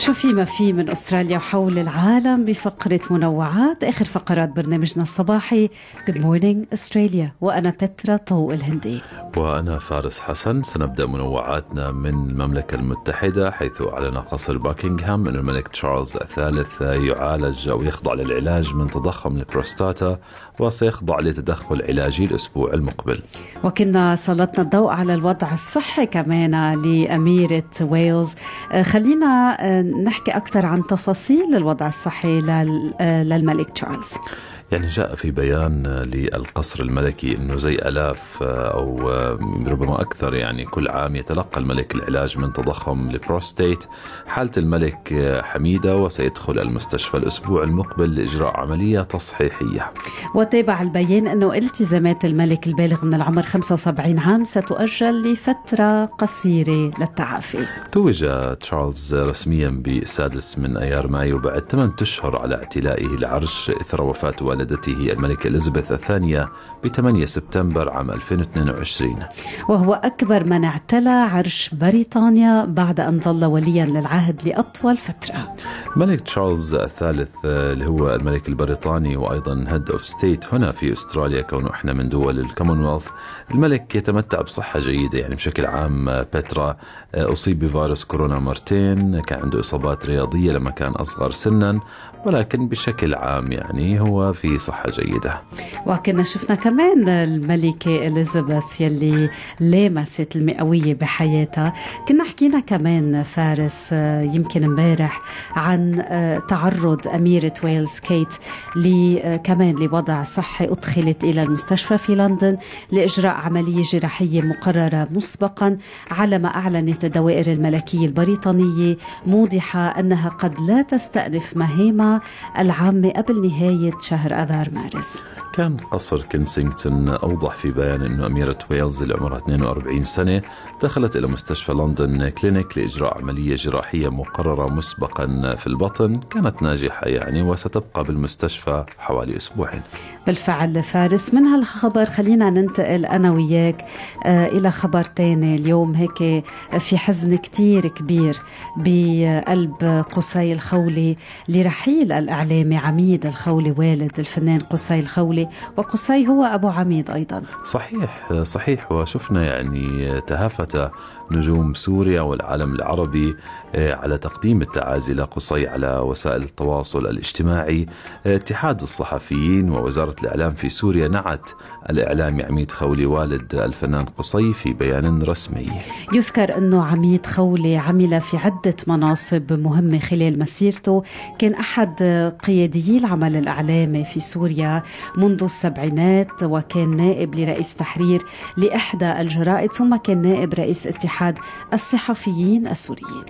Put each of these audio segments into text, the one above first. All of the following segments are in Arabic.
شو في ما في من أستراليا وحول العالم بفقرة منوعات آخر فقرات برنامجنا الصباحي Good Morning Australia وأنا بترا طوق الهندي. وأنا فارس حسن. سنبدأ منوعاتنا من المملكة المتحدة حيث أعلن قصر باكنغهام أن الملك تشارلز الثالث يعالج أو يخضع للعلاج من تضخم البروستاتا وسيخضع لتدخل علاجي الأسبوع المقبل. وكنا سلطنا الضوء على الوضع الصحي كمان لأميرة ويلز. آه، خلينا آه، نحكي أكثر عن تفاصيل الوضع الصحي آه، للملك تشارلز. يعني جاء في بيان للقصر الملكي أنه زي ألاف أو ربما أكثر يعني كل عام يتلقى الملك العلاج من تضخم البروستيت حالة الملك حميدة وسيدخل المستشفى الأسبوع المقبل لإجراء عملية تصحيحية. وتابع البيان أنه التزامات الملك البالغ من العمر 75 عام ستؤجل لفترة قصيرة للتعافي. توج تشارلز رسميا بالسادس من أيار مايو بعد ثمان أشهر على اعتلائه العرش إثر وفاه والدته الملكة إليزابيث الثانية ب 8 سبتمبر عام 2022 وهو أكبر من اعتلى عرش بريطانيا بعد أن ظل وليا للعهد لأطول فترة. الملك تشارلز الثالث اللي هو الملك البريطاني وأيضا head of state هنا في أستراليا كونه إحنا من دول الكومنولث الملك يتمتع بصحة جيدة يعني بشكل عام بترا أصيب بفيروس كورونا مرتين كان عنده إصابات رياضية لما كان أصغر سنا ولكن بشكل عام يعني هو في صحة جيدة. وكنا شفنا كمان الملكة إليزابيث يلي لامست المئوية بحياتها. كنا حكينا كمان فارس آه، يمكن امبارح عن آه، تعرض أميرة ويلز كيت آه، كمان لوضع صحي أدخلت إلى المستشفى في لندن لإجراء عملية جراحية مقررة مسبقا على ما أعلنت الدوائر الملكية البريطانية موضحة أنها قد لا تستأنف مهامها العامة قبل نهاية شهر a dar mares. كان قصر كنسينغتون أوضح في بيان أن أميرة ويلز اللي عمرها 42 سنة دخلت إلى مستشفى لندن كلينيك لإجراء عملية جراحية مقررة مسبقا في البطن كانت ناجحة يعني وستبقى بالمستشفى حوالي أسبوعين. بالفعل فارس من هالخبر خلينا ننتقل أنا وياك آه إلى خبر تاني اليوم هيك في حزن كتير كبير بقلب قصي الخولي لرحيل الإعلامي عميد الخولي والد الفنان قصي الخولي وقصي هو أبو عميد أيضا. صحيح صحيح. وشفنا يعني تهافت نجوم سوريا والعالم العربي آه، على تقديم التعازي لقصي على وسائل التواصل الاجتماعي. آه، اتحاد الصحفيين ووزارة الإعلام في سوريا نعت الإعلامي عميد خولي والد الفنان قصي في بيان رسمي. يذكر أنه عميد خولي عمل في عدة مناصب مهمة خلال مسيرته. كان أحد قياديي العمل الإعلامي في سوريا منذ السبعينات وكان نائب لرئيس تحرير لإحدى الجرائد ثم كان نائب رئيس اتحاد الصحفيين السوريين.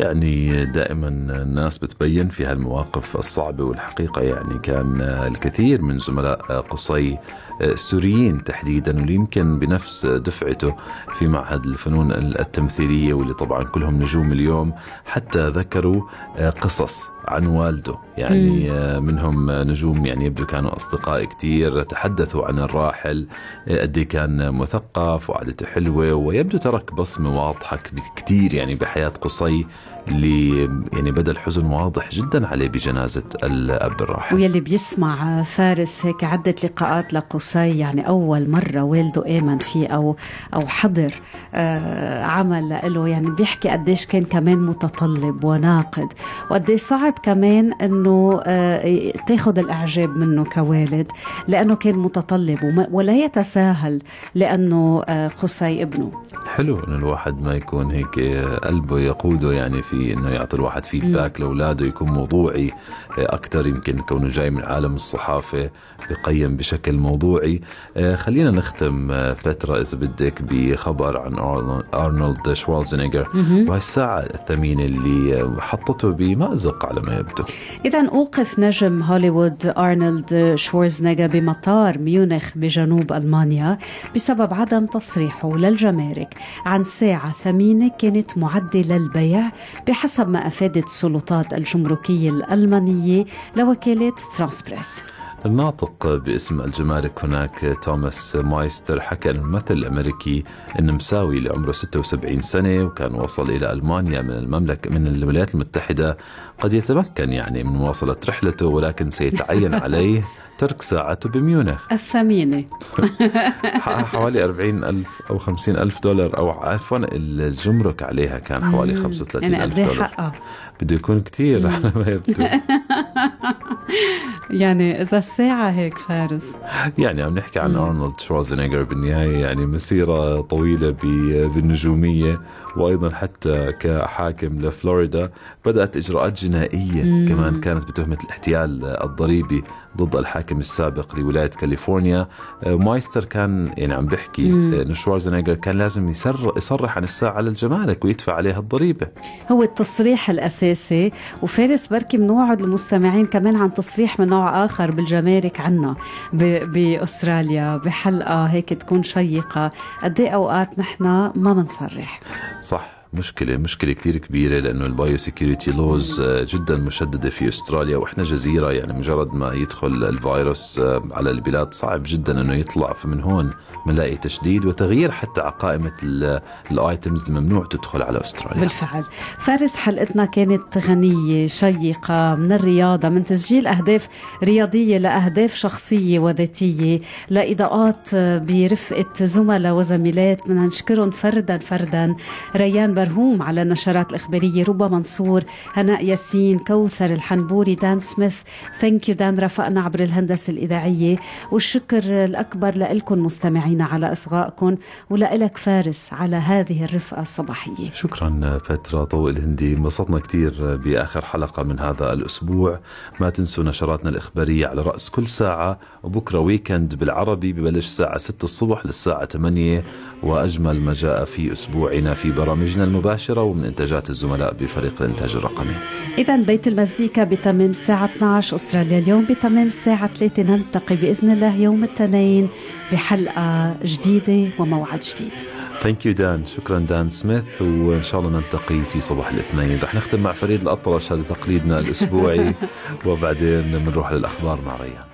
يعني دائما الناس بتبين في هالمواقف الصعبة والحقيقة يعني كان الكثير من زملاء قصي السوريين تحديدا واللي يمكن بنفس دفعته في معهد الفنون التمثيلية واللي طبعا كلهم نجوم اليوم حتى ذكروا قصص عن والده. يعني منهم نجوم يعني يبدو كانوا أصدقاء كتير تحدثوا عن الراحل قد إيه كان مثقف وعادته حلوة ويبدو ترك بصمة واضحة كتير يعني بحياة قصي اللي يعني بدا الحزن واضح جدا عليه بجنازة الأب الراحل ويلي بيسمع فارس هيك عدة لقاءات لقصي يعني أول مرة والده آمن فيه أو أو حضر آه عمل له يعني بيحكي قديش كان كمان متطلب وناقد وقديش صعب كمان إنه آه تاخذ الإعجاب منه كوالد لأنه كان متطلب ولا يتساهل لأنه آه قصي ابنه. حلو إنه الواحد ما يكون هيك قلبه يقوده يعني في إنه يعطي الواحد feedback لأولاده يكون موضوعي أكثر يمكن كونه جاي من عالم الصحافة بقيم بشكل موضوعي. خلينا نختم بترا إذا بدك بخبر عن ارنولد شوالزنيجر وهي الساعة الثمينة اللي حطته بمأزق على ما يبدو. اذا أوقف نجم هوليوود أرنولد شوارزنيجر بمطار ميونخ بجنوب ألمانيا بسبب عدم تصريحه للجمارك. عن ساعة ثمينة كانت معده للبيع بحسب ما أفادت السلطات الجمركية الألمانية لوكاله فرانس بريس. الناطق باسم الجمارك هناك توماس مايستر حكى الممثل الأمريكي النمساوي اللي عمره 76 سنة وكان وصل إلى ألمانيا من المملكه من الولايات المتحدة. قد يتمكن يعني من مواصلة رحلته ولكن سيتعين عليه. ترك ساعته بميونخ. الثمينة. حوالي 40 ألف أو 50 ألف دولار أو عفوا الجمرك عليها كان حوالي 35 يعني ألف دولار. بده يكون كثير على ما يبدو. يعني إذا الساعة هيك فارس. يعني عم نحكي عن أرنولد شوارزنيجر بالنهاية يعني مسيرة طويلة ب- بالنجومية وأيضا حتى كحاكم لفلوريدا بدأت إجراءات جنائية كمان كانت بتهمة الاحتيال الضريبي ضد الحاكم. السابق لولاية كاليفورنيا آه، مايستر كان يعني عم بيحكي آه، إنه شوارزنيجر كان لازم يسر يصرح عن الساعة للجمارك ويدفع عليها الضريبة. هو التصريح الأساسي وفارس بركي بنوعد المستمعين كمان عن تصريح من نوع آخر بالجمارك عنا ب- بأستراليا بحلقة هيك تكون شيقة. قد إيه أوقات نحن ما بنصرح؟ صح. مشكلة مشكلة كثير كبيرة لأنه ال biosecurity laws جدا مشددة في أستراليا وإحنا جزيرة يعني مجرد ما يدخل الفيروس آه، على البلاد صعب جدا أنه يطلع. فمن هون بنلاقي تشديد وتغيير حتى على قائمة ال- ال items الممنوع تدخل على أستراليا. بالفعل. فارس حلقتنا كانت غنية شيقة من الرياضة من تسجيل أهداف رياضية لأهداف شخصية وذاتية لإضاءات برفقة زملاء وزميلات. بدنا نشكرهم فردا فردا. ريان برهوم على النشرات الإخبارية ربا منصور هناء ياسين كوثر الحنبوري دان سميث thank you دان رافقنا عبر الهندسة الإذاعية والشكر الأكبر لكم مستمعينا على إصغائكم ولك فارس على هذه الرفقة الصباحية. شكرا بترا طوق الهندي. انبسطنا كثير بآخر حلقة من هذا الأسبوع. ما تنسوا نشراتنا الإخبارية على رأس كل ساعة وبكرة weekend بالعربي ببلش الساعة 6 الصبح للساعة 8 وأجمل ما جاء في أسبوعنا في برامجنا المباشرة ومن إنتاجات الزملاء بفريق الإنتاج الرقمي. إذا بيت المزيكا بتمام الساعة 12 أستراليا اليوم بتمام الساعة 3 نلتقي بإذن الله يوم الاثنين بحلقة جديدة وموعد جديد. thank you دان شكرا دان سميث وإن شاء الله نلتقي في صباح الاثنين. رح نختم مع فريد الأطرش هذا تقليدنا الأسبوعي. وبعدين بنروح للأخبار مع ريان.